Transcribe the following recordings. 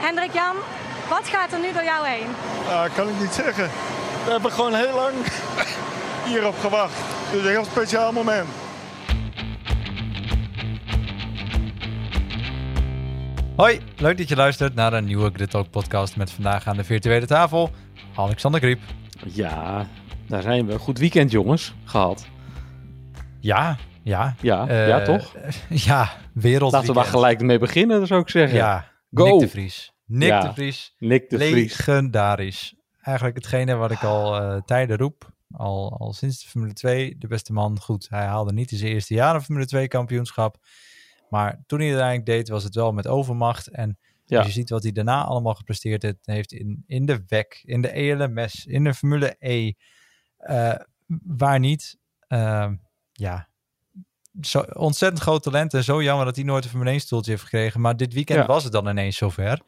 Hendrik Jan, wat gaat er nu door jou heen? Uh, kan ik niet zeggen. We hebben gewoon heel lang hierop gewacht. Het is een heel speciaal moment. Hoi, leuk dat je luistert naar een nieuwe Grid Talk podcast met vandaag aan de virtuele tafel Alexander Griep. Ja, daar zijn we. Goed weekend jongens, gehad. Ja, ja. Ja, uh, ja toch? ja, wereld. Laten we maar gelijk mee beginnen, zou ik zeggen. Ja, Go. Nick de Vries. Nick de Vries. Nick de Vries. Legendarisch. Eigenlijk hetgene wat ik al uh, tijden roep. Al, al sinds de Formule 2. De beste man. Goed, hij haalde niet in zijn eerste jaar een Formule 2 kampioenschap. Maar toen hij het uiteindelijk deed, was het wel met overmacht. En als je ziet wat hij daarna allemaal gepresteerd heeft in, in de WEC, in de ELMS, in de Formule E. Uh, waar niet. Uh, ja, zo, ontzettend groot talent. En zo jammer dat hij nooit een Formule 1 stoeltje heeft gekregen. Maar dit weekend was het dan ineens zover.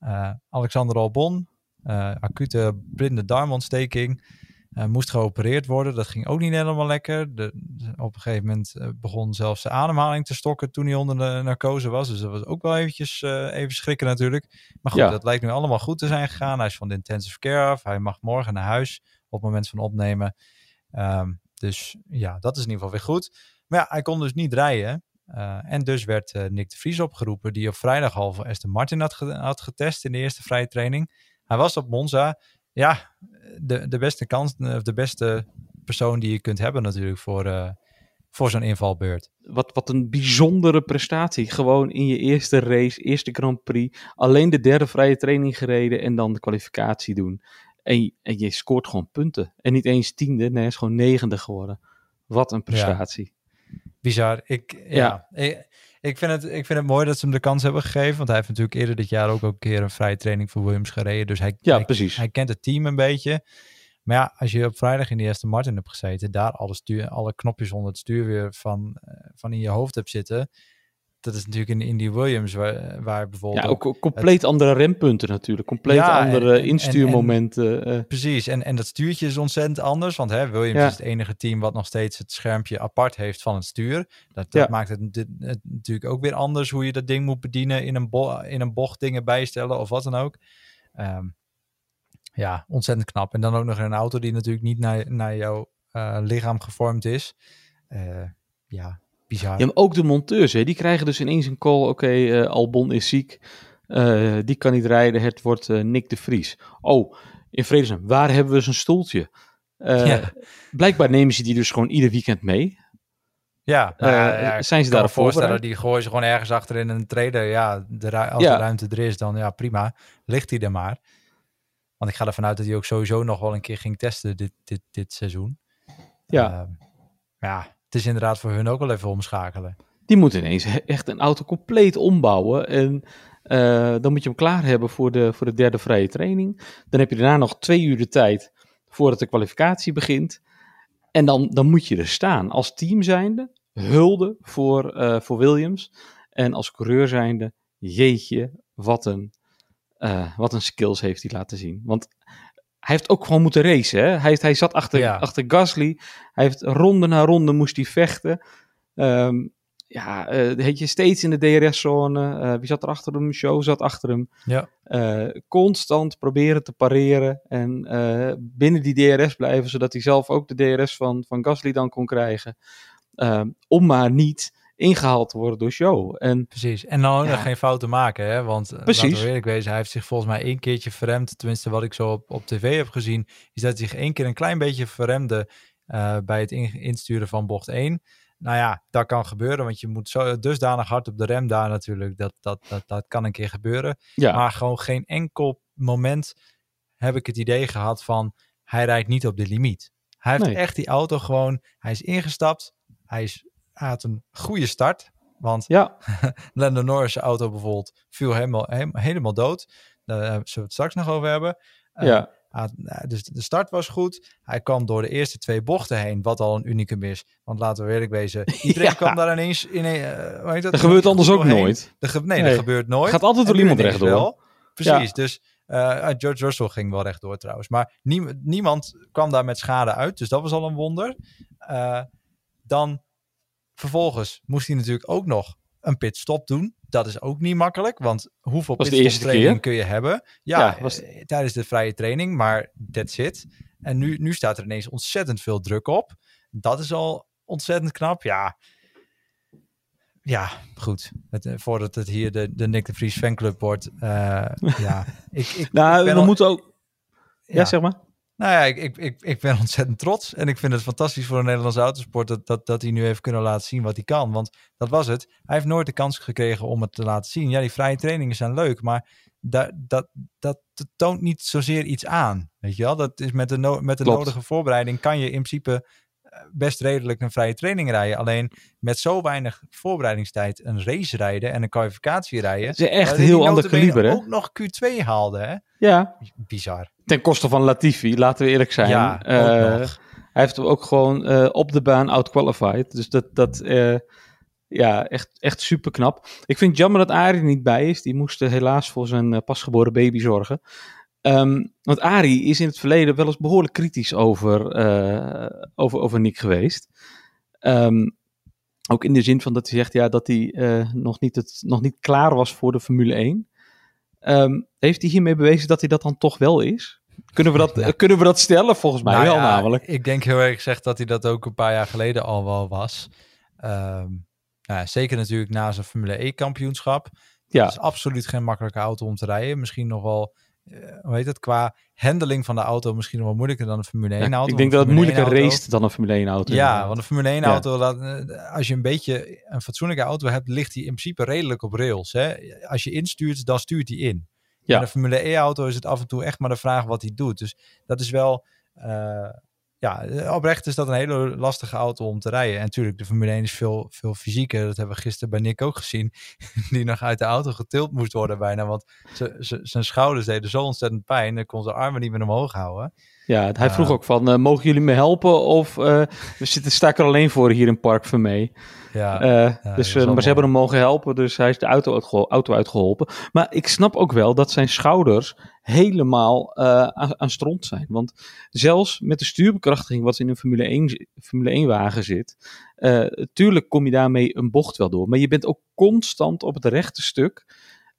Uh, Alexander Albon, uh, acute blinde darmontsteking. Uh, moest geopereerd worden. Dat ging ook niet helemaal lekker. De, op een gegeven moment begon zelfs de ademhaling te stokken toen hij onder de narcose was. Dus dat was ook wel eventjes even schrikken natuurlijk. Maar goed, dat lijkt nu allemaal goed te zijn gegaan. Hij is van de intensive care af. Hij mag morgen naar huis op het moment van opnemen. Um, dus ja, dat is in ieder geval weer goed. Maar ja, hij kon dus niet rijden. Uh, en dus werd uh, Nick de Vries opgeroepen, die op vrijdag al voor Aston Martin had, ge had, getest in de eerste vrije training. Hij was op Monza. Ja, de, de beste kans, of de beste persoon die je kunt hebben natuurlijk voor, uh, voor zo'n invalbeurt. Wat, wat een bijzondere prestatie. Gewoon in je eerste race, eerste Grand Prix, alleen de derde vrije training gereden en dan de kwalificatie doen. En, en je scoort gewoon punten. En niet eens tiende, nee, hij is gewoon negende geworden. Wat een prestatie. Ja. Bizar. Ik, ja. Ik, ik, vind het, ik vind het mooi dat ze hem de kans hebben gegeven. Want hij heeft natuurlijk eerder dit jaar ook, een keer een vrije training voor Williams gereden. Dus hij, ja, hij, precies. hij kent het team een beetje. Maar ja, als je op vrijdag in die eerste Martin hebt gezeten, daar alle, stuur, alle knopjes onder het stuur weer van, van in je hoofd hebt zitten dat is natuurlijk in Indy Williams, waar, waar bijvoorbeeld. Ja, ook, compleet andere rempunten natuurlijk. Compleet andere instuurmomenten. En, eh. Precies, en, en dat stuurtje is ontzettend anders. Want hè, Williams is het enige team wat nog steeds het schermpje apart heeft van het stuur. Dat, dat maakt het, natuurlijk ook weer anders hoe je dat ding moet bedienen. In een, bo in een bocht dingen bijstellen of wat dan ook. Um, ja, ontzettend knap. En dan ook nog een auto die natuurlijk niet naar, naar jouw uh, lichaam gevormd is. Uh, ja, Bizar. Ja, maar ook de monteurs, hè, die krijgen dus ineens een call. Oké, okay, uh, Albon is ziek. Uh, die kan niet rijden. Het wordt uh, Nick de Vries. Oh, in vredesnaam, waar hebben we zijn stoeltje? Ja. Blijkbaar nemen ze die dus gewoon ieder weekend mee. Ja, nou, ja zijn ze daarop voorstellen? Die gooien ze gewoon ergens achter in een trailer. Ja, de als de ruimte er is, dan ja, prima. Ligt hij er maar. Want ik ga ervan uit dat hij ook sowieso nog wel een keer ging testen dit, dit, dit seizoen. Ja. Ehm, ja, het is inderdaad voor hun ook wel even omschakelen. Die moeten ineens echt een auto compleet ombouwen. En uh, dan moet je hem klaar hebben voor de, voor de derde vrije training. Dan heb je daarna nog twee uur de tijd voordat de kwalificatie begint. En dan, dan moet je er staan. Als team zijnde, hulde voor, uh, voor Williams. En als coureur zijnde, jeetje, wat een, uh, wat een skills heeft hij laten zien. Want hij heeft ook gewoon moeten racen. Hè? Hij, hij zat achter, achter Gasly. Hij heeft ronde na ronde moest hij vechten. Um, ja, uh, je, steeds in de DRS-zone. Uh, wie zat er achter hem? Show zat achter hem. Ja. Uh, constant proberen te pareren en binnen die DRS blijven, zodat hij zelf ook de DRS van, van Gasly dan kon krijgen. Ehm, om maar niet ingehaald te worden door show. En, Precies. En dan ook nog geen fouten maken, hè? Want eh, Precies. laten we eerlijk wezen, hij heeft zich volgens mij één keertje verremd. Tenminste, wat ik zo op, op tv heb gezien, is dat hij zich één keer een klein beetje verremde uh, bij het insturen van bocht 1. Nou ja, dat kan gebeuren, want je moet zo dusdanig hard op de rem daar natuurlijk. Dat, dat, dat, dat kan een keer gebeuren. Ja. Maar gewoon geen enkel moment heb ik het idee gehad van hij rijdt niet op de limiet. Hij heeft nee. echt die auto gewoon, hij is ingestapt, hij is had een goede start. Want ja. Lando Norris' auto bijvoorbeeld viel helemaal, helemaal dood. Daar zullen we het straks nog over hebben. Ja. Uh, dus de start was goed. Hij kwam door de eerste twee bochten heen, wat al een unicum is. Want laten we eerlijk wezen, iedereen ja. kwam daar ineens in. Uh, dat, dat gebeurt anders ook heen. nooit. De nee, nee, dat gebeurt nooit. Gaat altijd door iemand rechtdoor. Wel. Precies, dus uh, George Russell ging wel rechtdoor trouwens. Maar nie, niemand kwam daar met schade uit, dus dat was al een wonder. Uh, dan Vervolgens moest hij natuurlijk ook nog een pitstop doen. Dat is ook niet makkelijk, want hoeveel pitstoptraining kun je hebben? Ja, Ja, was- eh, tijdens de vrije training, maar that's it. En nu, nu staat er ineens ontzettend veel druk op. Dat is al ontzettend knap. Ja, ja goed. Het, eh, voordat het hier de, de Nick de Vries fanclub wordt. eh, ja, ik, ik, Nou, ik we al- moeten ook... Ja, zeg maar. Nou ja, ik, ik, ik, ik ben ontzettend trots. En ik vind het fantastisch voor de Nederlandse autosport dat, dat, dat hij nu heeft kunnen laten zien wat hij kan. Want dat was het. Hij heeft nooit de kans gekregen om het te laten zien. Ja, die vrije trainingen zijn leuk, maar dat, dat, dat toont niet zozeer iets aan. Weet je wel? Dat is met de, no- met de Klopt. nodige voorbereiding kan je in principe eh, best redelijk een vrije training rijden. Alleen met zo weinig voorbereidingstijd een race rijden en een kwalificatie rijden. Het is echt heel ander kaliber, hè? ook nog Q2 haalde, hè? Ja, Bizar. Ten koste van Latifi, laten we eerlijk zijn. Ja, Eh. Hij heeft hem ook gewoon eh, op de baan outqualified. Dus dat, dat eh, ja, echt, echt super knap. Ik vind het jammer dat Arie niet bij is. Die moest helaas voor zijn pasgeboren baby zorgen. Ehm, want Arie is in het verleden wel eens behoorlijk kritisch over, over, over Nick geweest. Ehm, ook in de zin van dat hij zegt ja, dat hij nog, niet het, nog niet klaar was voor de Formule 1. Ehm, heeft hij hiermee bewezen dat hij dat dan toch wel is? Kunnen we dat, Ja. kunnen we dat stellen? Volgens mij Nou wel ja, namelijk. Ik denk heel erg gezegd dat hij dat ook een paar jaar geleden al wel was. Ehm, nou ja, zeker natuurlijk na zijn Formule E-kampioenschap. Ja. Het is absoluut geen makkelijke auto om te rijden. Misschien nog wel, hoe heet het, qua handling van de auto misschien nog wel moeilijker dan een Formule 1 Ja, auto. ik denk dat het moeilijker 1 auto- race dan een Formule 1 auto. Ja, want een Formule 1 auto, eh, als je een beetje een fatsoenlijke auto hebt, ligt die in principe redelijk op rails. Hè? Als je instuurt, dan stuurt hij in. Ja. Bij een Formule E-auto is het af en toe echt maar de vraag wat hij doet. Dus dat is wel, eh, ja, oprecht is dat een hele lastige auto om te rijden. En natuurlijk, de Formule 1 is veel, veel fysieker. Dat hebben we gisteren bij Nick ook gezien. Die nog uit de auto getild moest worden bijna. Want zijn schouders deden zo ontzettend pijn. Hij kon zijn armen niet meer omhoog houden. Ja, hij vroeg Ja. ook van, eh, mogen jullie me helpen? Of eh, we zitten, sta ik er alleen voor hier in Park van mee. Ja, Eh, dus, eh, maar mooi. ze hebben hem mogen helpen, dus hij is de auto uitgeholpen. Maar ik snap ook wel dat zijn schouders helemaal eh, aan, aan stront zijn. Want zelfs met de stuurbekrachtiging wat in een Formule 1, zi- Formule 1 wagen zit, eh tuurlijk kom je daarmee een bocht wel door. Maar je bent ook constant op het rechte stuk.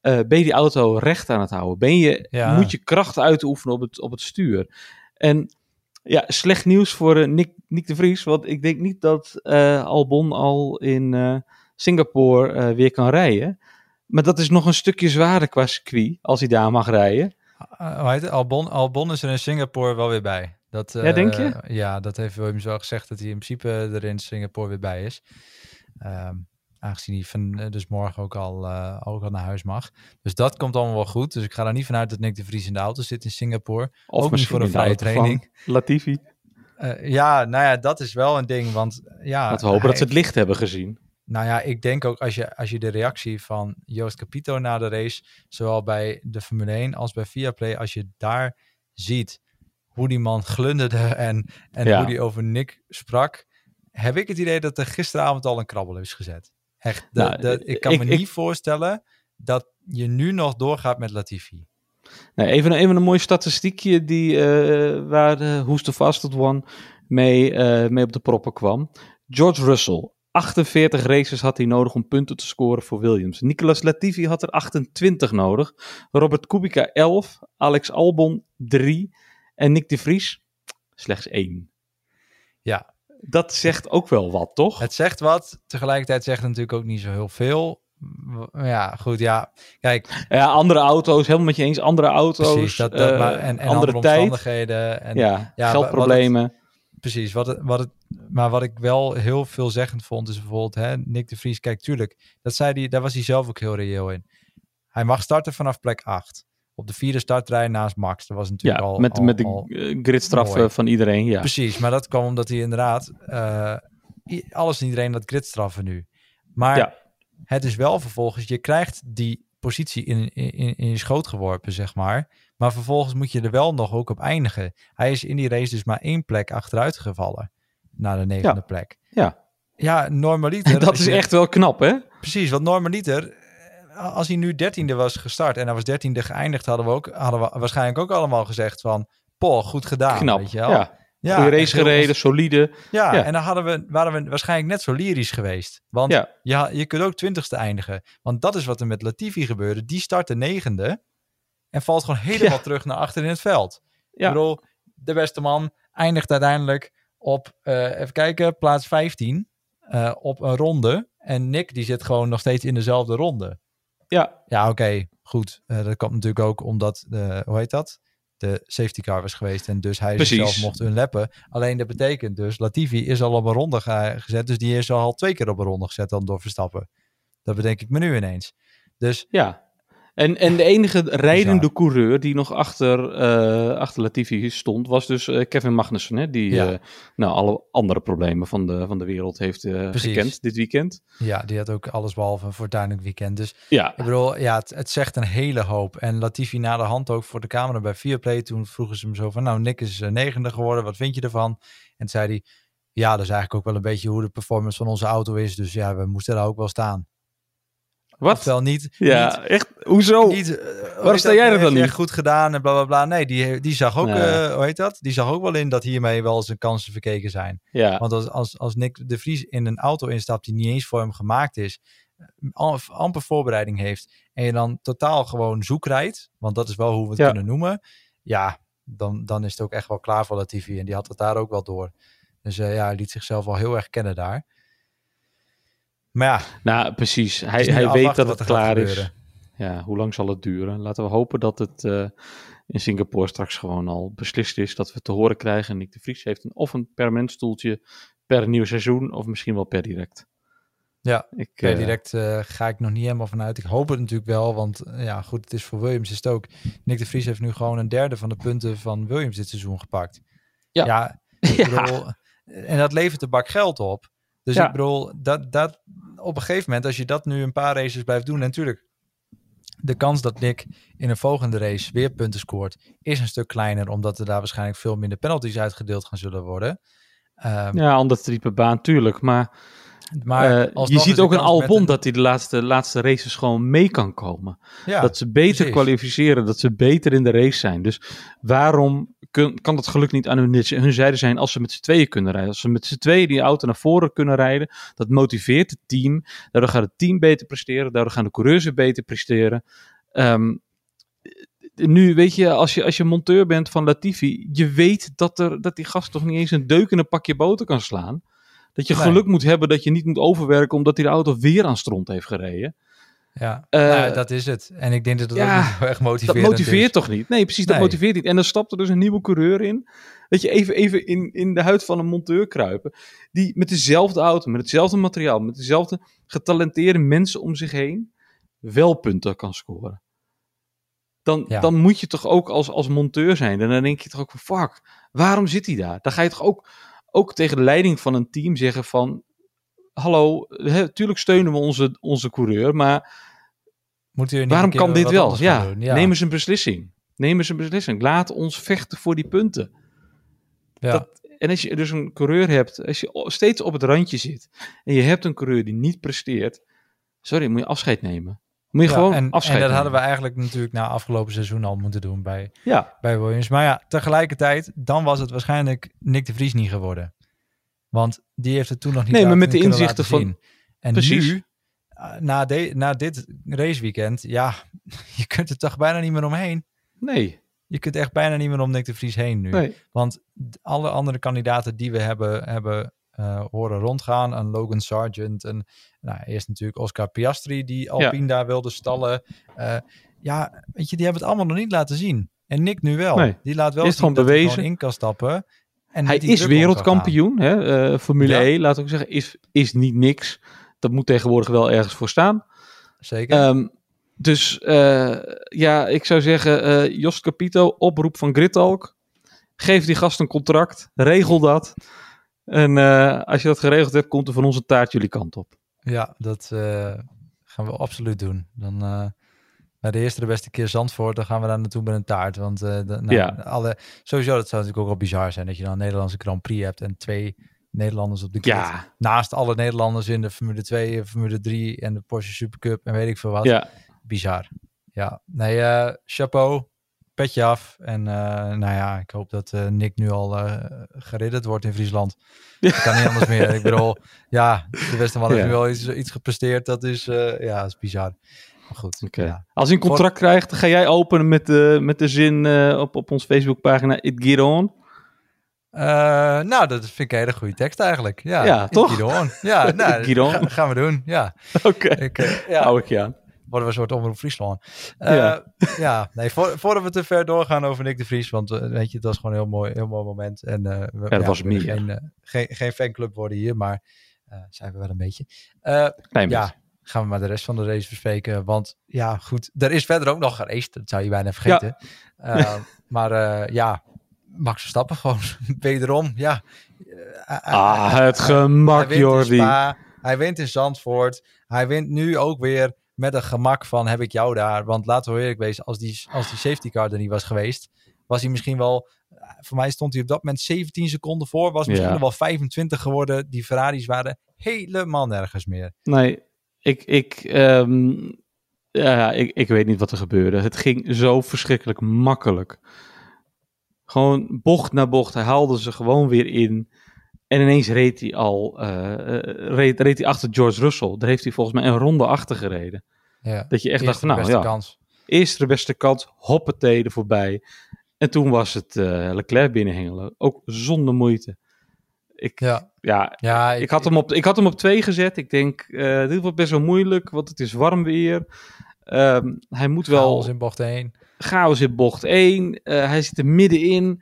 eh, ben je die auto recht aan het houden? Ben je, Ja. Moet je kracht uitoefenen op het, op het stuur? En ja, slecht nieuws voor Nick, Nick de Vries. Want ik denk niet dat Albon al in Singapore weer kan rijden. Maar dat is nog een stukje zwaarder qua circuit, als hij daar mag rijden. Uh, hoe heet het? Albon, Albon is er in Singapore wel weer bij. Dat, Ja, denk eh, je? Ja, dat heeft Williams wel gezegd dat hij in principe er in Singapore weer bij is. Ehm, aangezien hij van, eh, dus morgen ook al, eh, ook al naar huis mag. Dus dat komt allemaal wel goed. Dus ik ga er niet vanuit dat Nick de Vries in de auto zit in Singapore. Of Ook niet misschien voor een vrije training. Latifi. Eh, ja, nou ja, dat is wel een ding. Want ja, Laten we hopen hij- dat ze het licht hebben gezien. Nou ja, ik denk ook als je, als je de reactie van Joost Capito na de race, zowel bij de Formule 1 als bij Viaplay, als je daar ziet hoe die man glunderde en, en Ja. hoe die over Nick sprak, heb ik het idee dat er gisteravond al een krabbel is gezet. Echt, de- Nou, de- ik kan ik- me ik- niet voorstellen dat je nu nog doorgaat met Latifi. Nee, even, even een mooi statistiekje die, eh, waar de Who's the Fastest One mee, eh, mee op de proppen kwam. George Russell, 48 races had hij nodig om punten te scoren voor Williams. Nicolas Latifi had er 28 nodig. Robert Kubica 11, Alex Albon 3 en Nick de Vries slechts 1. Ja, Dat zegt ook wel wat, toch? het zegt wat. Tegelijkertijd zegt het natuurlijk ook niet zo heel veel. Ja, goed, ja. Kijk, Ja, andere auto's, helemaal met je eens. Andere auto's, precies. Dat, dat, eh, maar, en, en andere andere omstandigheden. En, Ja, ja, geldproblemen. Precies, wat het, wat het, maar wat ik wel heel veelzeggend vond, is bijvoorbeeld hè, Nick de Vries. Kijk, tuurlijk, dat zei hij, daar was hij zelf ook heel reëel in. Hij mag starten vanaf plek 8. Op de vierde startrij naast Max. Dat was natuurlijk Ja, al, met, al- met de al- eh, mooi. van iedereen, ja. Precies, maar dat kwam omdat hij inderdaad eh, alles en iedereen dat gridstraffen nu. Maar Ja. het is wel vervolgens, je krijgt die positie in, in, in je schoot geworpen, zeg maar. Maar vervolgens moet je er wel nog ook op eindigen. Hij is in die race dus maar één plek achteruit gevallen. Naar de negende Ja. plek. Ja. Ja, normaliter. dat is echt wel knap, hè? Precies, want normaliter, eh, als hij nu dertiende was gestart en hij was dertiende geëindigd, hadden we, ook, hadden we waarschijnlijk ook allemaal gezegd van, poh, goed gedaan, knap. weet je wel. Ja. Ja, Goeie race gereden, solide. Ja, Ja. en dan hadden we, waren we waarschijnlijk net zo lyrisch geweest. Want Ja. je, kunt ook twintigste eindigen. Want dat is wat er met Latifi gebeurde. Die startte negende en valt gewoon helemaal Ja. terug naar achter in het veld. Ja. Ik bedoel, de beste man eindigt uiteindelijk op, eh, even kijken, plaats 15 eh, op een ronde. En Nick die zit gewoon nog steeds in dezelfde ronde. Ja, Ja, oké, goed. Eh, dat komt natuurlijk ook omdat, de, hoe heet dat? De safety car was geweest en dus hij Precies. zichzelf mocht unlappen. Alleen dat betekent dus, Latifi is al op een ronde ge- gezet. Dus die is al twee keer op een ronde gezet dan door Verstappen. Dat bedenk ik me nu ineens. Dus ja. En, en de enige rijdende coureur die nog achter, eh, achter Latifi stond, was dus eh, Kevin Magnussen. Hè, die Ja. eh, nou, alle andere problemen van de, van de wereld heeft gekend dit weekend. ja, die had ook alles behalve een fortuinlijk weekend. Dus Ja, ik bedoel, ja, het, het zegt een hele hoop. En Latifi na de hand ook voor de camera bij Viaplay. Toen vroegen ze hem zo van, nou, Nick is negende geworden. Wat vind je ervan? En toen zei hij, ja, dat is eigenlijk ook wel een beetje hoe de performance van onze auto is. Dus ja, we moesten daar ook wel staan. Wat? Oftewel niet, Ja, echt? Hoezo? niet, eh, hoe Waarom sta jij er heeft dan niet? goed gedaan en bla bla bla. Nee, die, die zag ook, eh, hoe heet dat? Die zag ook wel in dat hiermee wel zijn kansen verkeken zijn. ja, Want als, als, als Nick de Vries in een auto instapt die niet eens voor hem gemaakt is, am- amper voorbereiding heeft, en je dan totaal gewoon zoek rijdt, want dat is wel hoe we het Ja. kunnen noemen, ja, dan, dan is het ook echt wel klaar voor Latifi. En die had het daar ook wel door. Dus eh, ja, hij liet zichzelf wel heel erg kennen daar. Maar ja, nou precies. Hij, hij weet dat het klaar is. Ja, hoe lang zal het duren? Laten we hopen dat het eh, in Singapore straks gewoon al beslist is. Dat we te horen krijgen. Nick de Vries heeft een, of een permanent stoeltje per nieuw seizoen. Of misschien wel per direct. Ja, Ik, per eh, direct eh, ga ik nog niet helemaal vanuit. Ik hoop het natuurlijk wel, want ja, goed, het is voor Williams is het ook. Nick de Vries heeft nu gewoon een derde van de punten van Williams dit seizoen gepakt. Ja. ja, ik Ja. en dat levert de bak geld op. Dus Ja. ik bedoel, dat, dat, op een gegeven moment, als je dat nu een paar races blijft doen, natuurlijk, de kans dat Nick in een volgende race weer punten scoort, is een stuk kleiner, omdat er daar waarschijnlijk veel minder penalties uitgedeeld gaan zullen worden. Ehm, Ja, ander type baan, tuurlijk. Maar, maar eh, je ziet ook een Albon dat hij de laatste, laatste races gewoon mee kan komen. ja, dat ze beter precies. kwalificeren, dat ze beter in de race zijn. Dus waarom kun- kan dat geluk niet aan hun, hun zijde zijn als ze met z'n tweeën kunnen rijden? Als ze met z'n tweeën die auto naar voren kunnen rijden, dat motiveert het team. Daardoor gaat het team beter presteren, daardoor gaan de coureurs beter presteren. Ehm, nu, weet je als, je, als je monteur bent van Latifi, je weet dat, er, dat die gast toch niet eens een deuk in een pakje boter kan slaan. Dat je Nee. geluk moet hebben dat je niet moet overwerken omdat hij de auto weer aan stront heeft gereden. Ja, Eh, nou ja, dat is het. En ik denk dat ja, ook niet heel erg Dat motiveert is. toch niet? Nee, precies, dat Nee. motiveert niet. En dan stapt er dus een nieuwe coureur in. Dat je even, even in, in de huid van een monteur kruipen. Die met dezelfde auto, met hetzelfde materiaal, met dezelfde getalenteerde mensen om zich heen. wel punten kan scoren. Dan, Ja. dan moet je toch ook als, als monteur zijn. En dan denk je toch ook van fuck, waarom zit hij daar? Dan ga je toch ook, ook tegen de leiding van een team zeggen van. Hallo, hè, tuurlijk steunen we onze, onze coureur, maar Moet u niet Waarom kan dit wel? Ja, ja. neem eens een beslissing. Neem eens een beslissing. Laat ons vechten voor die punten. ja. dat- En als je dus een coureur hebt, als je steeds op het randje zit en je hebt een coureur die niet presteert, sorry, moet je afscheid nemen. Moet je Ja, gewoon en, afscheid en dat nemen. hadden we eigenlijk natuurlijk na afgelopen seizoen al moeten doen bij, Ja, bij Williams. Maar ja, tegelijkertijd, dan was het waarschijnlijk Nick de Vries niet geworden. Want die heeft het toen nog niet Nee, maar met de inzichten van-. En Precies. nu, na, de, na dit raceweekend, ja, je kunt er toch bijna niet meer omheen. nee, Je kunt echt bijna niet meer om Nick de Vries heen nu. nee. Want alle andere kandidaten die we hebben, hebben eh, horen rondgaan, een Logan Sargent, en nou, eerst natuurlijk Oscar Piastri, die Alpine daar wilde stallen. Eh, ja, weet je, die hebben het allemaal nog niet laten zien. En Nick nu wel. Nee. Die laat wel Is zien dat hij gewoon in kan stappen. En Hij is wereldkampioen, hè? eh, Formule Ja. E, laat ik zeggen, is, is niet niks. Dat moet tegenwoordig wel ergens voor staan. Zeker. Ehm, dus eh, ja, ik zou zeggen, eh Jos Capito, oproep van Gridtalk. Geef die gast een contract, regel dat. En eh, als je dat geregeld hebt, komt er van onze taart jullie kant op. ja, dat gaan we absoluut doen. Dan bij de eerste de beste keer Zandvoort, dan gaan we daar naartoe met een taart. Want de, nou, Ja. alle, sowieso, dat zou natuurlijk ook wel bizar zijn dat je dan een Nederlandse Grand Prix hebt en twee Nederlanders op de grid. Ja, naast alle Nederlanders in de Formule 2, Formule 3 en de Porsche Supercup en weet ik veel wat. ja, Bizar. Ja, nee, eh, chapeau. petje af. En eh, nou ja, ik hoop dat eh, Nick nu al geridderd wordt in Friesland. Ja. Dat kan niet anders meer. Ik bedoel, ja, de beste man heeft nu wel iets, iets gepresteerd. Dat is, ja, is bizar. Maar goed, ja. Als hij een contract krijgt, ga jij openen met de, met de zin op, op onze Facebookpagina It Get Eh, nou, dat vind ik een hele goede tekst eigenlijk. Ja, Ja, toch? Ja, nou, ga- gaan we doen. Ja, Oké, ik, eh, ja. hou ik je aan. worden we een soort omroep Friesland. Eh, Ja. ja. nee, voor, voordat we te ver doorgaan over Nick de Vries, want weet je, dat was gewoon een heel mooi, heel mooi moment. En we, dat was meer. Geen, geen, geen fanclub worden hier, maar zijn we wel een beetje. Klein ja, beetje. gaan we maar de rest van de race bespreken. Want ja, goed, er is verder ook nog geraced. Dat zou je bijna vergeten. Maar ja, Max Verstappen gewoon wederom. Ja. Eh, hij- Ah, hij- het hij gemak, in Jordi. Spa, hij wint in Zandvoort. Hij wint nu ook weer met een gemak van heb ik jou daar. Want laten we eerlijk wezen, als die, als die safety car er niet was geweest, was hij misschien wel... Voor mij stond hij op dat moment 17 seconden voor. Was misschien Ja. wel 25 geworden. Die Ferraris waren helemaal nergens meer. Nee, ik, ik, ehm, ja, ik, ik weet niet wat er gebeurde. Het ging zo verschrikkelijk makkelijk. Gewoon bocht na bocht. Hij haalde ze gewoon weer in. En ineens reed hij al eh, eh, reed, reed hij achter George Russell. Daar heeft hij volgens mij een ronde achter gereden. Ja. Dat je echt dacht van, nou beste ja, kans. eerst de beste kans, hoppatee er voorbij. En toen was het eh, Leclerc binnenhengelen. Ook zonder moeite. Ik, Ja, ja, ja ik had, hem op, ik had hem op twee gezet. Ik denk, dit wordt best wel moeilijk, want het is warm weer. Ehm, hij moet wel in bocht 1. Chaos in bocht 1. Eh, hij zit er middenin.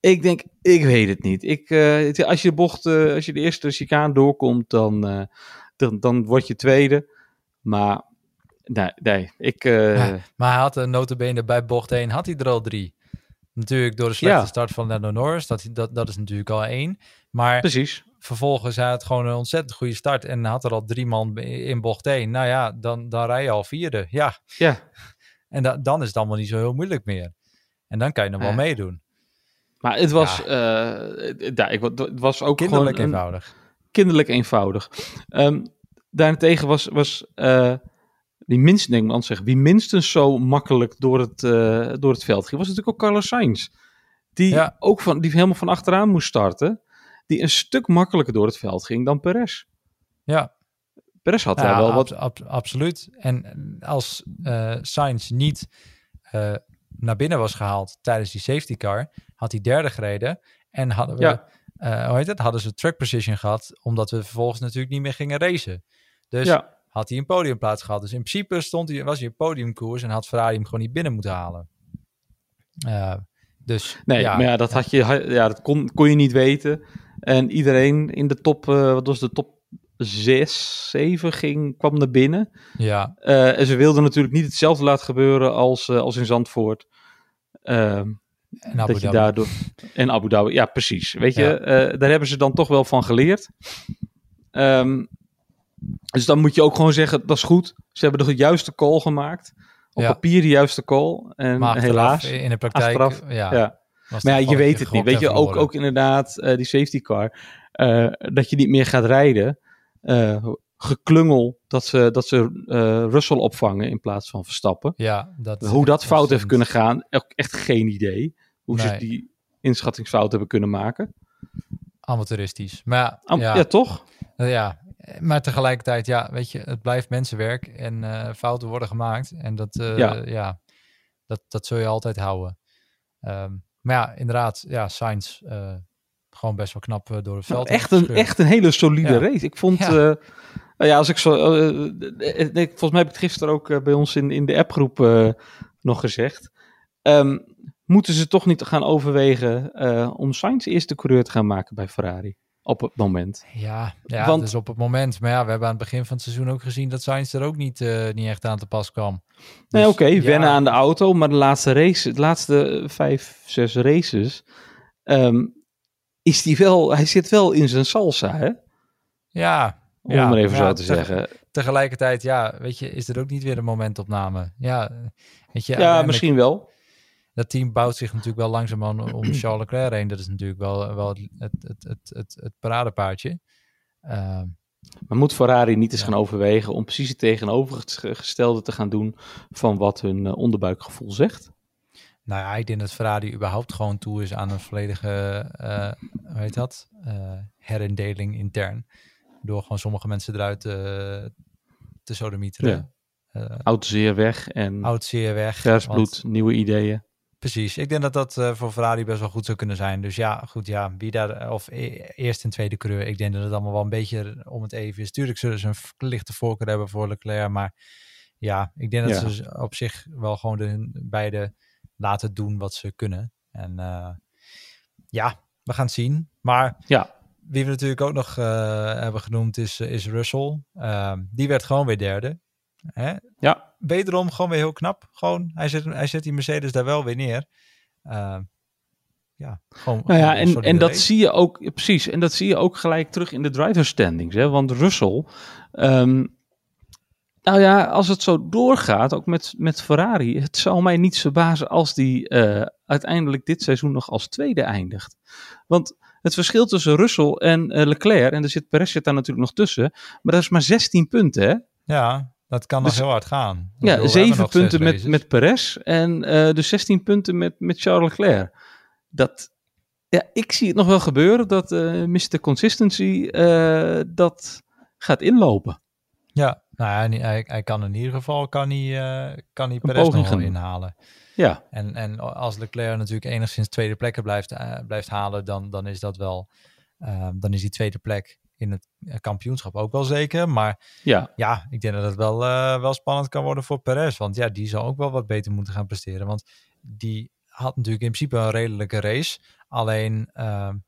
Ik denk, ik weet het niet. Ik, eh, het- als je de bocht, eh, als je de eerste chicane doorkomt, dan, dan, dan word je tweede. Maar nee, nee ik... Ja. Maar hij had een notabene bij bocht 1, had hij er al drie. Natuurlijk door de slechte Ja. start van Lando Norris, dat, dat, dat is natuurlijk al één. Maar Precies. vervolgens hij had gewoon een ontzettend goede start en had er al drie man in bocht 1. Nou ja, dan, dan rij je al vierde. Ja, Ja. En da- dan is het allemaal niet zo heel moeilijk meer. En dan kan je nog wel meedoen. Maar het was, eh, ja, ik, het was ook Kinderlijk gewoon een- eenvoudig. kinderlijk eenvoudig. Ehm, daarentegen was, was eh, wie minstens, denk ik zeggen, wie minstens zo makkelijk door het, eh, door het veld ging, was natuurlijk ook Carlos Sainz. Die Ja. ook van, die helemaal van achteraan moest starten. Die een stuk makkelijker door het veld ging dan Perez. Ja, Perez had Ja, daar wel wat. ab- ab- absoluut. En als eh Sainz niet eh, naar binnen was gehaald tijdens die safety car, had hij derde gereden. En hadden we, Ja. eh, hoe heet het? Hadden ze track position gehad, omdat we vervolgens natuurlijk niet meer gingen racen. Dus Ja, had hij een podiumplaats gehad. Dus in principe stond hij, was hij een podiumkoers en had Ferrari hem gewoon niet binnen moeten halen. Dus nee, ja, maar ja, dat, had je, ja, dat kon, kon je niet weten. En iedereen in de top, wat was de top 6, 7 ging, kwam naar binnen. ja, Eh, en ze wilden natuurlijk niet hetzelfde laten gebeuren als, eh, als in Zandvoort. Ehm, en Abu dat je Dhabi. daardoor. En Abu Dhabi, ja, precies. Weet je, Ja. eh, daar hebben ze dan toch wel van geleerd. Ehm, dus dan moet je ook gewoon zeggen: dat is goed. Ze hebben de juiste call gemaakt. Op Ja. papier de juiste call. En Maar helaas. in de praktijk, achteraf, ja. Maar ja, je weet het niet. Weet je, ook, ook inderdaad, die safety car. dat je niet meer gaat rijden. Eh, geklungel dat ze, dat ze eh, Russell opvangen in plaats van Verstappen. Ja, dat, Hoe dat fout heeft kunnen gaan, ook echt geen idee. Hoe ze die inschattingsfout hebben kunnen maken. amateuristisch. Maar ja, Am- ja, ja. toch? Eh, Ja, maar tegelijkertijd, ja, weet je, het blijft mensenwerk en fouten worden gemaakt. En dat, Ja. ja. dat, dat zul je altijd houden. Ehm, maar ja, inderdaad, ja, Sainz eh, gewoon best wel knap eh, door het veld. Nou, echt, een, echt een hele solide Ja. race. Ik vond, Ja. ja, ja als ik zo, eh, eh, eh, nee, volgens mij heb ik het gisteren ook eh, bij ons in, in de appgroep eh, nog gezegd. Ehm, moeten ze toch niet gaan overwegen eh, om Sainz eerste coureur te gaan maken bij Ferrari? Op het moment. Ja, ja Want- dus op het moment. Maar ja, we hebben aan het begin van het seizoen ook gezien dat Sainz er ook niet, eh, niet echt aan te pas kwam. Nee, Dus, oké, ja, wennen aan de auto, maar de laatste race, de laatste vijf, zes races, ehm, is die wel, hij zit wel in zijn salsa, hè? Ja, Om Ja, maar even ja, zo te teg- zeggen. tegelijkertijd, ja, weet je, is er ook niet weer een momentopname. Ja, weet je, Ja, misschien wel. dat team bouwt zich natuurlijk wel langzaam om, om Charles Leclerc heen. Dat is natuurlijk wel, wel het, het, het, het, het, paradepaardje. Ehm, Maar moet Ferrari niet eens Ja. gaan overwegen om precies het tegenovergestelde te gaan doen van wat hun eh, onderbuikgevoel zegt? Nou ja, ik denk dat Ferrari überhaupt gewoon toe is aan een volledige, uh, hoe heet dat, uh, herindeling intern. Door gewoon sommige mensen eruit uh, te sodemieteren. Ja. oud zeer weg en oud zeer weg. Vers bloed, nieuwe ideeën. Precies, ik denk dat dat voor Ferrari best wel goed zou kunnen zijn. Dus ja, goed, ja, wie daar, of e eerst en tweede coureur, ik denk dat het allemaal wel een beetje om het even is. Tuurlijk zullen ze een lichte voorkeur hebben voor Leclerc, maar ja, ik denk dat ja. ze op zich wel gewoon de beide laten doen wat ze kunnen. En uh, ja, we gaan het zien. Maar ja. wie we natuurlijk ook nog uh, hebben genoemd is, is Russell. die werd gewoon weer derde. Hè? Ja. Wederom gewoon weer heel knap. Gewoon, hij zet, hij zet die Mercedes daar wel weer neer. Uh, ja, gewoon. Nou ja, en, en dat zie je ook, precies. En dat zie je ook gelijk terug in de driver standings. Hè? Want Russell, um, nou ja, als het zo doorgaat, ook met, met Ferrari, het zal mij niet verbazen als die uh, uiteindelijk dit seizoen nog als tweede eindigt. Want het verschil tussen Russell en uh, Leclerc, en er zit Perez zit daar natuurlijk nog tussen, maar dat is maar 16 punten, hè? Ja, dat kan nog dus, heel hard gaan. Ja, bedoel, 7 punten met, met Perez en uh, dus 16 punten met, met Charles Leclerc. Dat, ja, ik zie het nog wel gebeuren dat uh, Mr. Consistency uh, dat gaat inlopen. Ja, nou ja, hij, hij kan in ieder geval kan hij, uh, kan hij Perez nog wel inhalen. Ja. En, en als Leclerc natuurlijk enigszins tweede plekken blijft, uh, blijft halen, dan, dan is dat wel, uh, dan is die tweede plek in het kampioenschap ook wel zeker. Maar ja, ja ik denk dat het wel, wel spannend kan worden voor Perez. Want ja, die zal ook wel wat beter moeten gaan presteren. Want die had natuurlijk in principe een redelijke race. Alleen,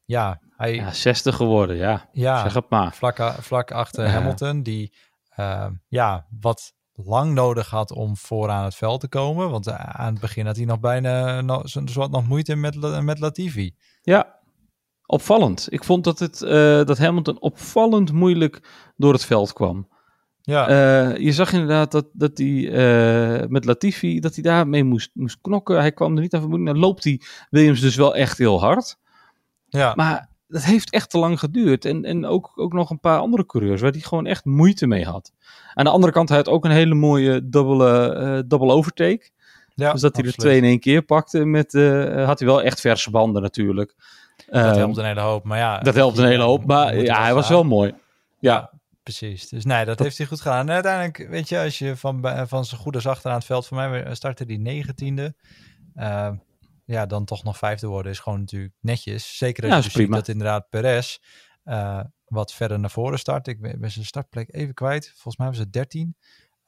ja, hij... Ja, 60 geworden, ja. Ja, zeg het maar. Vlak, vlak achter Hamilton, die uh, ja, wat lang nodig had om vooraan het veld te komen. Want aan het begin had hij nog bijna nog, wat nog moeite met, met Latifi. Ja, opvallend. Ik vond dat, het, uh, dat Hamilton opvallend moeilijk door het veld kwam. Ja. Uh, je zag inderdaad dat, dat hij met Latifi, dat hij daarmee moest, moest knokken. Hij kwam er niet aan vermoeden. Dan loopt hij Williams dus wel echt heel hard. Ja. Maar dat heeft echt te lang geduurd. En, en ook, ook nog een paar andere coureurs waar hij gewoon echt moeite mee had. Aan de andere kant, hij had ook een hele mooie dubbele, uh, double overtake. Ja, dus dat hij er twee in één keer pakte. Met, uh, had hij wel echt verse banden natuurlijk. Dat um, helpt een hele hoop. Maar ja, dat helpt een hele hoop. Maar ja, hij was wel mooi. Ja. Precies. Dus nee, dat, dat, heeft hij goed gedaan. En uiteindelijk, weet je, als je van, van zijn goede zacht aan het veld, voor mij startte die negentiende. Uh, ja, dan toch nog vijfde worden is gewoon natuurlijk netjes. Zeker als ja, je ziet dat inderdaad Perez uh, wat verder naar voren start. Ik ben zijn startplek even kwijt. Volgens mij was het 13.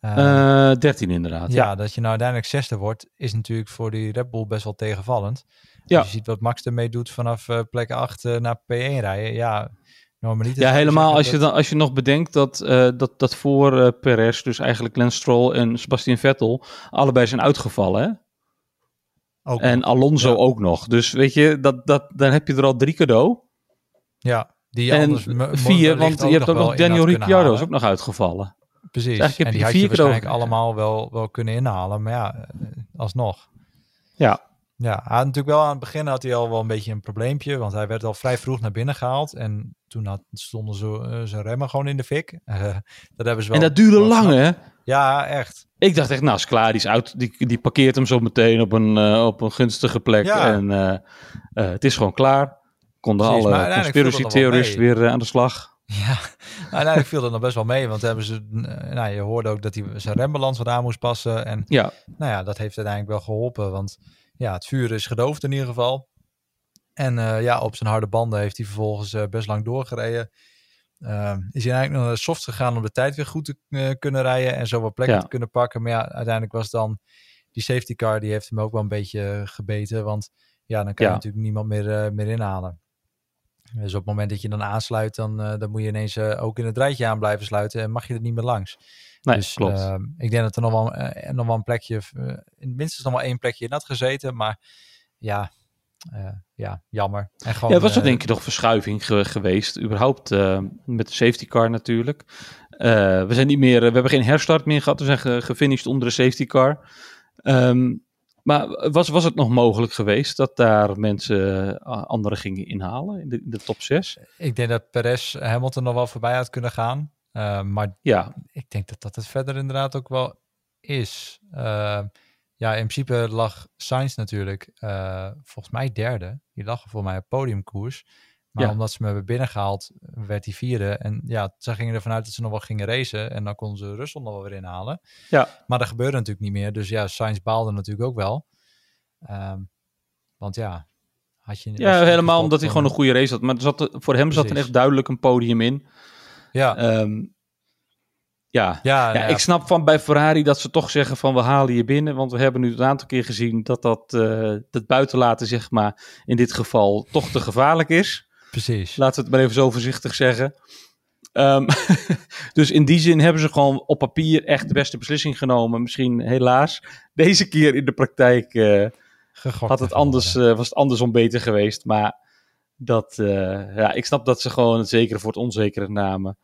Uh, uh, 13 inderdaad. Ja, ja, dat je nou uiteindelijk zesde wordt, is natuurlijk voor die Red Bull best wel tegenvallend. Ja. Als je ziet wat Max ermee doet vanaf uh, plek 8 naar P1 rijden. Ja, normaliter. Ja, helemaal als je, dan, als je nog bedenkt dat, uh, dat, dat voor uh, Perez, dus eigenlijk Lance Stroll en Sebastian Vettel, allebei zijn uitgevallen. Hè? Ook en nog. Alonso Ja. ook nog. Dus weet je, dat, dat, dan heb je er al drie cadeau. Ja, die En vier, want je hebt ook nog Daniel Ricciardo is ook nog uitgevallen. Precies. en die had je cadeau waarschijnlijk allemaal wel, wel kunnen inhalen. Maar ja, eh, alsnog. Ja, Ja, hij had natuurlijk wel aan het begin had hij al wel een beetje een probleempje. Want hij werd al vrij vroeg naar binnen gehaald. En toen had, stonden ze, eh, zijn remmen gewoon in de fik. Dat hebben ze wel. en dat duurde lang hè. Ja, echt. Ik dacht echt, nou is klaar, die is uit. Die, die parkeert hem zo meteen op een, eh, op een gunstige plek. Ja. En eh, eh, het is gewoon klaar. Konden Precies, alle conspiracy weer aan de slag. Ja, nou, uiteindelijk viel dat nog best wel mee. Want hebben ze, nou, je hoorde ook dat hij zijn rembalans wat aan moest passen. En Ja, nou ja, dat heeft uiteindelijk wel geholpen. Want ja, het vuur is gedoofd in ieder geval. En ja, op zijn harde banden heeft hij vervolgens best lang doorgereden. Ehm, is hij eigenlijk nog naar de soft gegaan om de tijd weer goed te eh, kunnen rijden en zo wat plekken Ja. te kunnen pakken. Maar ja, uiteindelijk was dan die safety car, die heeft hem ook wel een beetje eh, gebeten. Want ja, dan kan Ja. je natuurlijk niemand meer, eh, meer inhalen. Dus op het moment dat je dan aansluit, dan, dan moet je ineens ook in het rijtje aan blijven sluiten en mag je er niet meer langs. nee, dus klopt. ehm, ik denk dat er nog wel, nog wel een plekje, minstens nog wel één plekje in had gezeten. Maar ja, eh, ja jammer. En gewoon, ja, was er eh, denk ik nog verschuiving ge- geweest. Überhaupt eh, met de safety car natuurlijk. We zijn niet meer, we hebben geen herstart meer gehad. We zijn ge- gefinished onder de safety car. Ehm, maar was, was het nog mogelijk geweest dat daar mensen anderen gingen inhalen in de, in de top 6? Ik denk dat Perez Hamilton nog wel voorbij had kunnen gaan. Maar Ja, ik denk dat dat het verder inderdaad ook wel is. Eh, ja, in principe lag Sainz natuurlijk eh, volgens mij derde. Die lag voor mij op podiumkoers. Maar Ja. omdat ze me hebben binnengehaald, werd hij vierde. En ja, ze gingen ervan uit dat ze nog wel gingen racen. En dan konden ze Russell nog wel weer inhalen. Ja. Maar dat gebeurde natuurlijk niet meer. Dus ja, Sainz baalde natuurlijk ook wel. Ehm, want ja, had je... Ja, helemaal omdat hij gewoon een goede race had. Maar zat, er- voor hem zat er echt duidelijk een podium in. Ja, Ehm, ja. ja, Ja, ja, ik snap van bij Ferrari dat ze toch zeggen van we halen je binnen. Want we hebben nu een aantal keer gezien dat dat, eh dat buitenlaten zeg maar in dit geval toch te gevaarlijk is. precies. Laten we het maar even zo voorzichtig zeggen. Ehm, dus in die zin hebben ze gewoon op papier echt de beste beslissing genomen. Misschien helaas deze keer in de praktijk eh, had het anders, eh, was het andersom beter geweest. Maar dat, ja, ik snap dat ze gewoon het zekere voor het onzekere namen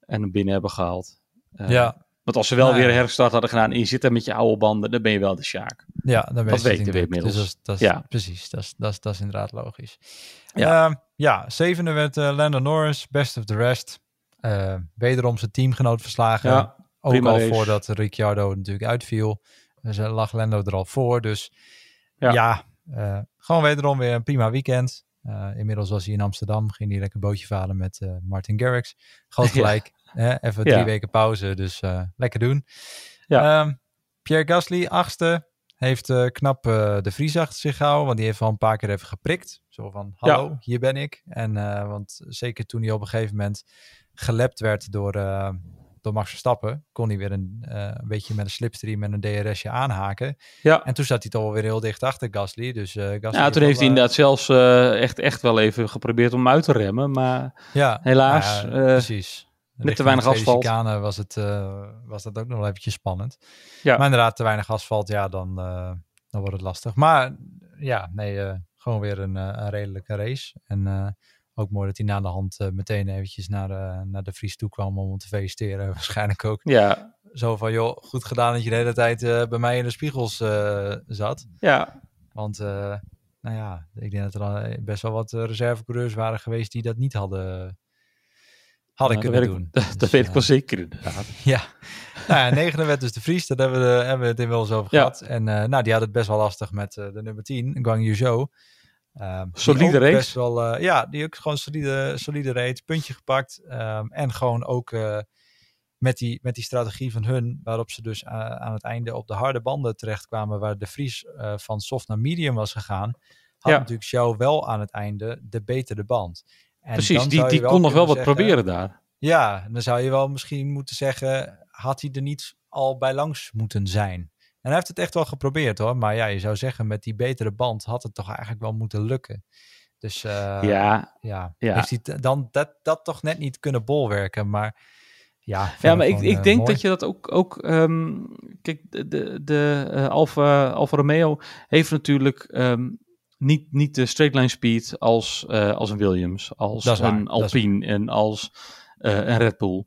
en hem binnen hebben gehaald. Eh, ja, Want als ze wel Nou weer een herstart hadden gedaan en je zit daar met je oude banden, dan ben je wel de Sjaak. Ja, dan ben je Dat weten we inmiddels. Dus dat Ja. precies. Dat is, dat, is, dat is inderdaad logisch. Ja. Ja zevende werd eh Lando Norris, best of the rest. Eh, wederom zijn teamgenoot verslagen. Ja, Ook al race. voordat Ricciardo natuurlijk uitviel. Dus lag Lando er al voor. Dus Ja. ja, gewoon wederom weer een prima weekend. Inmiddels was hij in Amsterdam. Ging hij lekker bootje varen met Martin Garrix. Groot gelijk. Hè, even drie Ja. weken pauze. Dus eh, lekker doen. Ja. Ehm, Pierre Gasly, achtste. Heeft eh, knap eh, de Vries achter zich gehouden. Want die heeft al een paar keer even geprikt. Zo van, hallo, hier ben ik. En want zeker toen hij op een gegeven moment gelept werd door, door Max Verstappen... kon hij weer een, een beetje met een slipstream en een DRSje aanhaken. Ja. En toen zat hij toch wel weer heel dicht achter Gasly. Dus, Gasly Ja, toen heeft hij inderdaad zelfs echt, echt wel even geprobeerd om uit te remmen. Maar ja, helaas, ja, precies. Richting te weinig asfalt. chicane was, het, eh, was dat ook nog wel eventjes spannend. Ja. Maar inderdaad, te weinig asfalt, ja, dan, eh, dan wordt het lastig. Maar ja, nee, eh, gewoon weer een, een redelijke race. En ook mooi dat hij na de hand meteen eventjes naar, de naar de Vries toe kwam om hem te feliciteren. Waarschijnlijk ook ja, zo van, joh, goed gedaan dat je de hele tijd bij mij in de spiegels zat. ja, Want, nou ja, ik denk dat er best wel wat reservecoureurs waren geweest die dat niet hadden, hadden Nou, kunnen dat weet doen. ik, dat, Dus, weet ik eh, wel zeker inderdaad. ja. nou ja, negende werd dus de Vries. Daar hebben we, de- hebben we het inmiddels over Ja. gehad. En eh, nou, die had het best wel lastig met eh, de nummer 10, Guang Yu Zhou. Ehm, die Solide race. Best wel, eh, ja, die ook gewoon solide, solide reed. Puntje gepakt. ehm, en gewoon ook eh, met, die, met die strategie van hun, waarop ze dus aan het einde op de harde banden terechtkwamen, waar de Vries eh, van soft naar medium was gegaan, had Ja. natuurlijk Zhou wel aan het einde de betere band. En Precies, die, die kon nog wel wat zeggen- proberen daar. ja, dan zou je wel misschien moeten zeggen, had hij er niet al bij langs moeten zijn? En hij heeft het echt wel geprobeerd hoor. Maar ja, je zou zeggen, met die betere band had het toch eigenlijk wel moeten lukken. Dus eh, ja, ja, ja. heeft hij dan dat, dat toch net niet kunnen bolwerken. Maar ja, Ja, maar ik, ik eh, denk mooi. dat je dat ook. ook ehm, kijk, de, de, de eh, Alfa, Alfa Romeo heeft natuurlijk ehm, niet, niet de straight line speed als, eh, als een Williams, als waar, een Alpine en als eh, een Red Bull.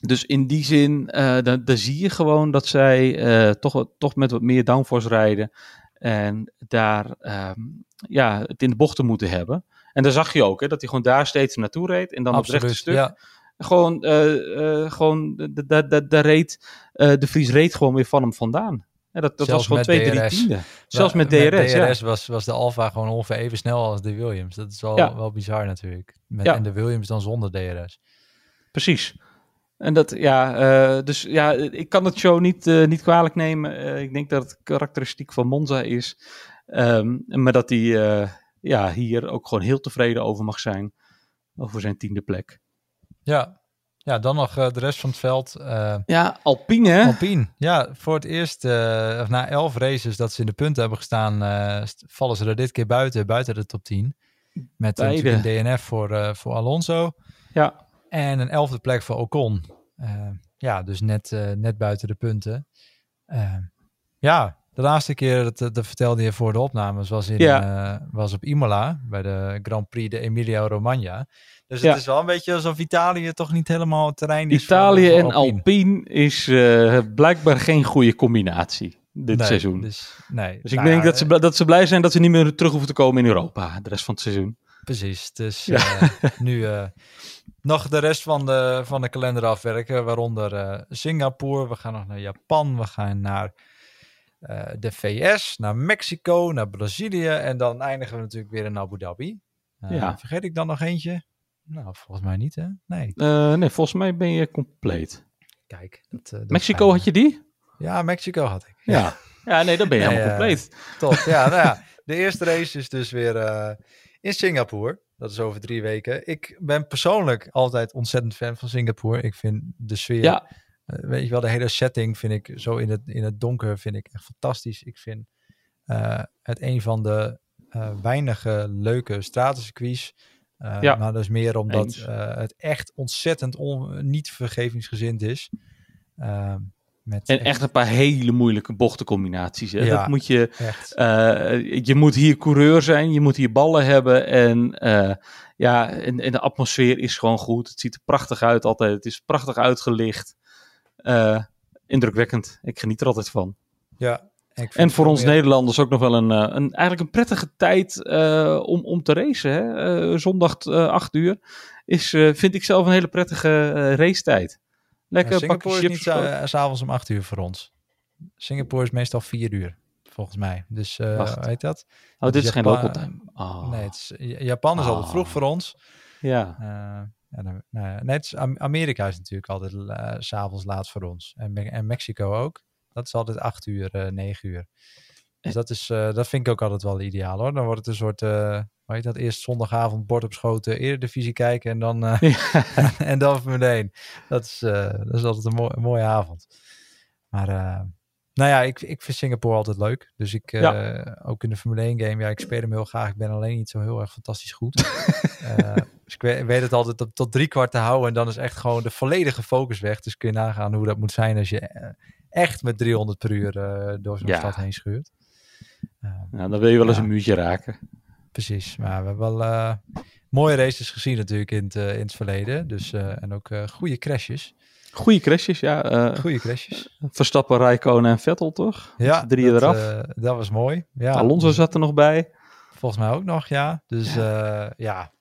Dus in die zin, eh dan, dan zie je gewoon dat zij toch, toch met wat meer downforce rijden. En daar ehm, ja, het in de bochten moeten hebben. En daar zag je ook, hè, dat hij gewoon daar steeds naartoe reed. En dan op het rechte stuk ja. gewoon, gewoon de, reed, de Vries reed gewoon weer van hem vandaan. Ja, dat dat was gewoon met twee, drie tienden. Zelfs met DRS, ja. DRS was, was de Alfa gewoon ongeveer even snel als de Williams. Dat is wel, Ja. wel bizar natuurlijk. Met. En de Williams dan zonder DRS. Precies. En dat, ja, eh, dus ja, ik kan het show niet, eh, niet kwalijk nemen. Eh, ik denk dat het karakteristiek van Monza is. Ehm, maar dat hij ja, hier ook gewoon heel tevreden over mag zijn. Over zijn tiende plek. Ja, ja dan nog eh, de rest van het veld. Eh, Ja, Alpine, hè? Alpine, ja, voor het eerst, eh, of na elf races dat ze in de punten hebben gestaan, st- vallen ze er dit keer buiten, buiten de top 10. Met een DNF voor, voor Alonso Ja, en een elfde plek voor Ocon. Ja, dus net, net buiten de punten. Ja, de laatste keer, dat, dat vertelde je voor de opnames, was, in, Ja. eh, was op Imola, bij de Grand Prix de Emilia Romagna. Dus Ja. het is wel een beetje alsof Italië toch niet helemaal het terrein is voor- Italië en Alpine is eh, blijkbaar geen goede combinatie dit Nee, seizoen. Dus, nee. Dus ik Nou denk dat ze, dat ze blij zijn dat ze niet meer terug hoeven te komen in Europa de rest van het seizoen. Precies. Dus Ja. eh, nu eh, nog de rest van de, van de kalender afwerken. Waaronder eh, Singapore. We gaan nog naar Japan. We gaan naar eh, de VS, naar Mexico, naar Brazilië. En dan eindigen we natuurlijk weer in Abu Dhabi. Eh, Ja. Vergeet ik dan nog eentje? Nou, volgens mij niet, hè? Nee. Eh, nee, volgens mij ben je compleet. Kijk. Dat, dat Mexico had je die? Ja, Mexico had ik. Ja. Ja, nee, dan ben je Nee, helemaal compleet. Top. Ja, nou ja, de eerste race is dus weer in Singapore. Dat is over drie weken. Ik ben persoonlijk altijd ontzettend fan van Singapore. Ik vind de sfeer, Ja, weet je wel, de hele setting vind ik zo in het, in het donker vind ik echt fantastisch. Ik vind eh, het een van de eh, weinige leuke stratencircuits. Eh, Ja. Maar dat is meer omdat eh, het echt ontzettend on, niet vergevingsgezind is. Eh, met en echt een paar hele moeilijke bochtencombinaties. Hè? Ja. Dat moet je, eh, je moet hier coureur zijn, je moet hier ballen hebben. En eh, ja, en, en de atmosfeer is gewoon goed. Het ziet er prachtig uit altijd. Het is prachtig uitgelicht. Eh, indrukwekkend. Ik geniet er altijd van. Ja. En voor ons Nederlanders ook nog wel een, eh, een, eigenlijk een prettige tijd eh, om, om te racen. Hè? Zondag eh 8 uur is, vind ik zelf een hele prettige racetijd. Lekker pakje Singapore is chips. niet s'avonds om 8 uur voor ons. Singapore is meestal 4 uur, volgens mij. Dus Wacht. hoe heet dat? oh, dit is geen local time. Oh. Nee, het is, Japan is altijd Ah. vroeg voor ons. Ja, ja, dan- nou net als Am- Amerika is natuurlijk altijd eh, s s'avonds laat voor ons. En, Me- en Mexico ook. Dat is altijd 8 uur, eh 9 uur. Dus dat, is, eh, dat vind ik ook altijd wel ideaal hoor. Dan wordt het een soort, eh hoe heet dat, eerst zondagavond bord op schoten, eredivisie kijken en dan, eh, en dan Formule 1. Dat is, eh, dat is altijd een, mooi- een mooie avond. Maar eh, nou ja, ik, ik vind Singapore altijd leuk. Dus ik, eh, ook in de Formule 1 game, ja, ik speel hem heel graag. Ik ben alleen niet zo heel erg fantastisch goed. Eh, dus ik weet, weet het altijd tot, tot drie kwart te houden en dan is echt gewoon de volledige focus weg. Dus kun je nagaan hoe dat moet zijn als je eh, echt met 300 per uur eh, door zo'n Ja. stad heen schuurt. Eh, nou, dan wil je wel eens Ja. een muurtje raken. precies, maar we hebben wel eh, mooie races gezien natuurlijk in het, in het verleden. Dus, en ook goede crashes. Goeie crashes, ja. Goede crashes. Verstappen, Rijkonen en Vettel, toch? Ja, drieën dat, eraf. dat was mooi. Ja, Alonso zat er nog bij. volgens mij ook nog, ja. Dus ja, ja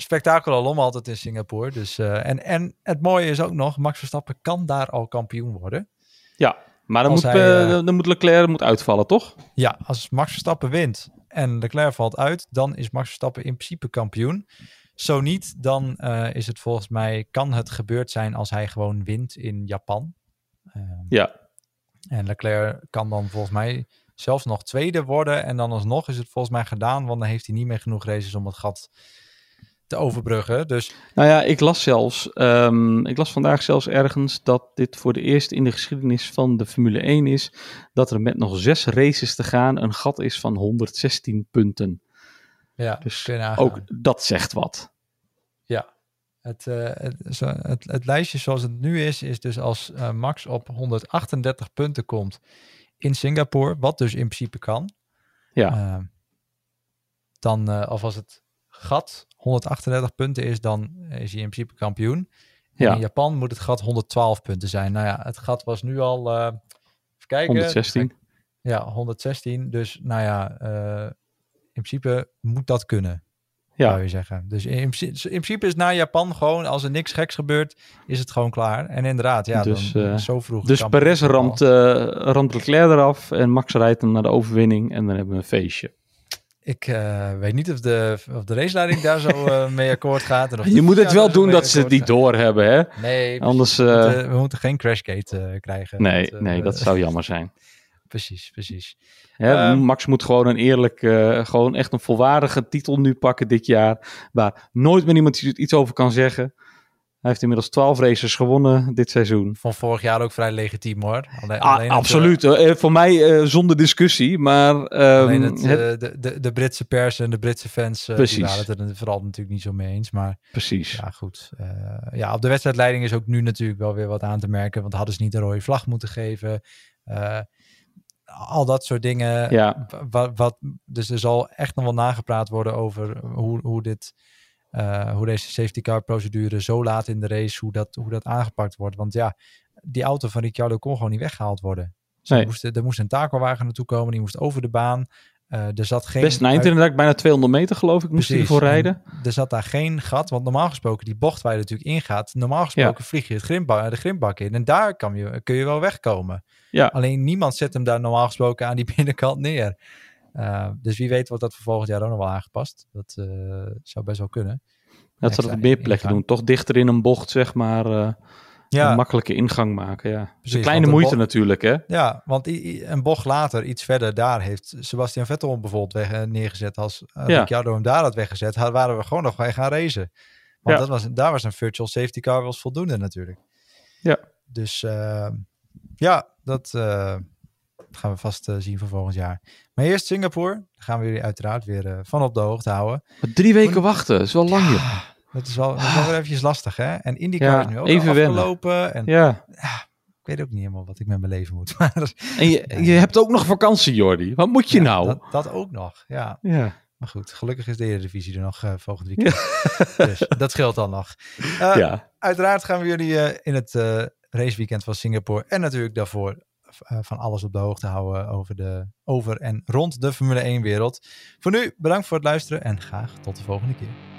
spektakel alom altijd in Singapore. Dus, eh, en, en het mooie is ook nog, Max Verstappen kan daar al kampioen worden. Ja, maar dan Als moet, hij, eh, eh, dan moet Leclerc moet uitvallen, toch? Ja, als Max Verstappen wint en Leclerc valt uit, dan is Max Verstappen in principe kampioen. Zo niet, dan is het volgens mij, kan het gebeurd zijn als hij gewoon wint in Japan. Ehm, Ja. En Leclerc kan dan volgens mij zelfs nog tweede worden. En dan alsnog is het volgens mij gedaan, want dan heeft hij niet meer genoeg races om het gat te overbruggen. Dus Nou ja, ik las zelfs, ehm, ik las vandaag zelfs ergens dat dit voor de eerste in de geschiedenis van de Formule 1 is, dat er met nog zes races te gaan een gat is van 116 punten. ja, Dus. Ook dat zegt wat. Ja. Het, eh, het, het, het lijstje zoals het nu is, is dus als eh, Max op 138 punten komt in Singapore, wat dus in principe kan. Ja. eh, dan, eh, of als het gat 138 punten is, dan is hij in principe kampioen. En Ja. in Japan moet het gat 112 punten zijn. Nou ja, het gat was nu al, eh, even kijken. 116. Ja, 116. Dus nou ja, eh, in principe moet dat kunnen Ja. zou je zeggen. Dus in, in principe- in principe is na Japan gewoon, als er niks geks gebeurt, is het gewoon klaar. En inderdaad, ja, Dus, dan, eh, zo vroeg. Dus Perez ramt, ramt Leclerc eraf en Max rijdt hem naar de overwinning en dan hebben we een feestje. Ik eh, weet niet of de, of de raceleiding daar zo eh, mee akkoord gaat. En of Je moet het wel doen dat ze het niet doorhebben, hè? Nee, Anders, we, eh, moeten, we moeten geen crashgate eh, krijgen. Nee, Dat, eh, nee, dat zou jammer zijn. Precies, precies. Hè, Ehm, Max moet gewoon een eerlijk, eh, gewoon echt een volwaardige titel nu pakken dit jaar. Waar nooit meer iemand iets over kan zeggen. Hij heeft inmiddels 12 races gewonnen dit seizoen. Van vorig jaar ook vrij legitiem hoor. Alleen, Ah, alleen het, eh, absoluut. eh, voor mij eh, zonder discussie. Maar ehm, alleen het, het- de, de, de Britse pers en de Britse fans, eh, Precies. die waren het er vooral natuurlijk niet zo mee eens. Maar precies. Ja, goed. Eh, ja, op de wedstrijdleiding is ook nu natuurlijk wel weer wat aan te merken. Want hadden ze niet een rode vlag moeten geven. Eh, al dat soort dingen. Ja. Wat, wat, dus er zal echt nog wel nagepraat worden over hoe, hoe, dit, eh, hoe deze safety car procedure zo laat in de race, hoe dat, hoe dat aangepakt wordt. Want ja, die auto van Ricciardo kon gewoon niet weggehaald worden. Ze Nee. moesten, er moest een takelwagen naartoe komen, die moest over de baan. Uh, er zat geen Best eind inderdaad, bijna 200 meter geloof ik, moest hij ervoor rijden. En er zat daar geen gat, want normaal gesproken, die bocht waar je natuurlijk ingaat, normaal gesproken ja. vlieg je het grimbak, de grimbak in en daar kan je, kun je wel wegkomen. Ja. Alleen niemand zet hem daar normaal gesproken aan die binnenkant neer. Uh, dus wie weet wordt dat voor volgend jaar ook nog wel aangepast. Dat uh, zou best wel kunnen. Dat ze dat op meer plekken doen. Toch dichter in een bocht, zeg maar. Uh, ja. Een makkelijke ingang maken, ja. Dus een kleine moeite natuurlijk, hè? Ja, want een bocht later, iets verder daar, heeft Sebastian Vettel bijvoorbeeld weg, neergezet. Als uh, ja. Ricciardo hem daar had weggezet, had, waren we gewoon nog bij gaan racen. Want ja. dat was, daar was een virtual safety car wel voldoende natuurlijk. Ja. Dus uh, ja, dat gaan we vast zien voor volgend jaar. Maar eerst Singapore. Daar gaan we jullie uiteraard weer van op de hoogte houden. Maar drie weken wachten, dat is wel lang, joh. Dat is wel, dat is wel weer eventjes lastig, hè? En IndyCar ja, is nu ook even afgelopen. En, ja. ja. Ik weet ook niet helemaal wat ik met mijn leven moet. Maar, en je, je hebt ook nog vakantie, Jordi. Wat moet je ja, nou? Dat, dat, ook nog, ja. ja. Maar goed, gelukkig is de Eredivisie er nog uh, volgend weekend. dus dat scheelt dan nog. Uh, ja. Uiteraard gaan we jullie uh, in het raceweekend van Singapore en natuurlijk daarvoor van alles op de hoogte houden over, de, over en rond de Formule 1 wereld. Voor nu, bedankt voor het luisteren en graag tot de volgende keer.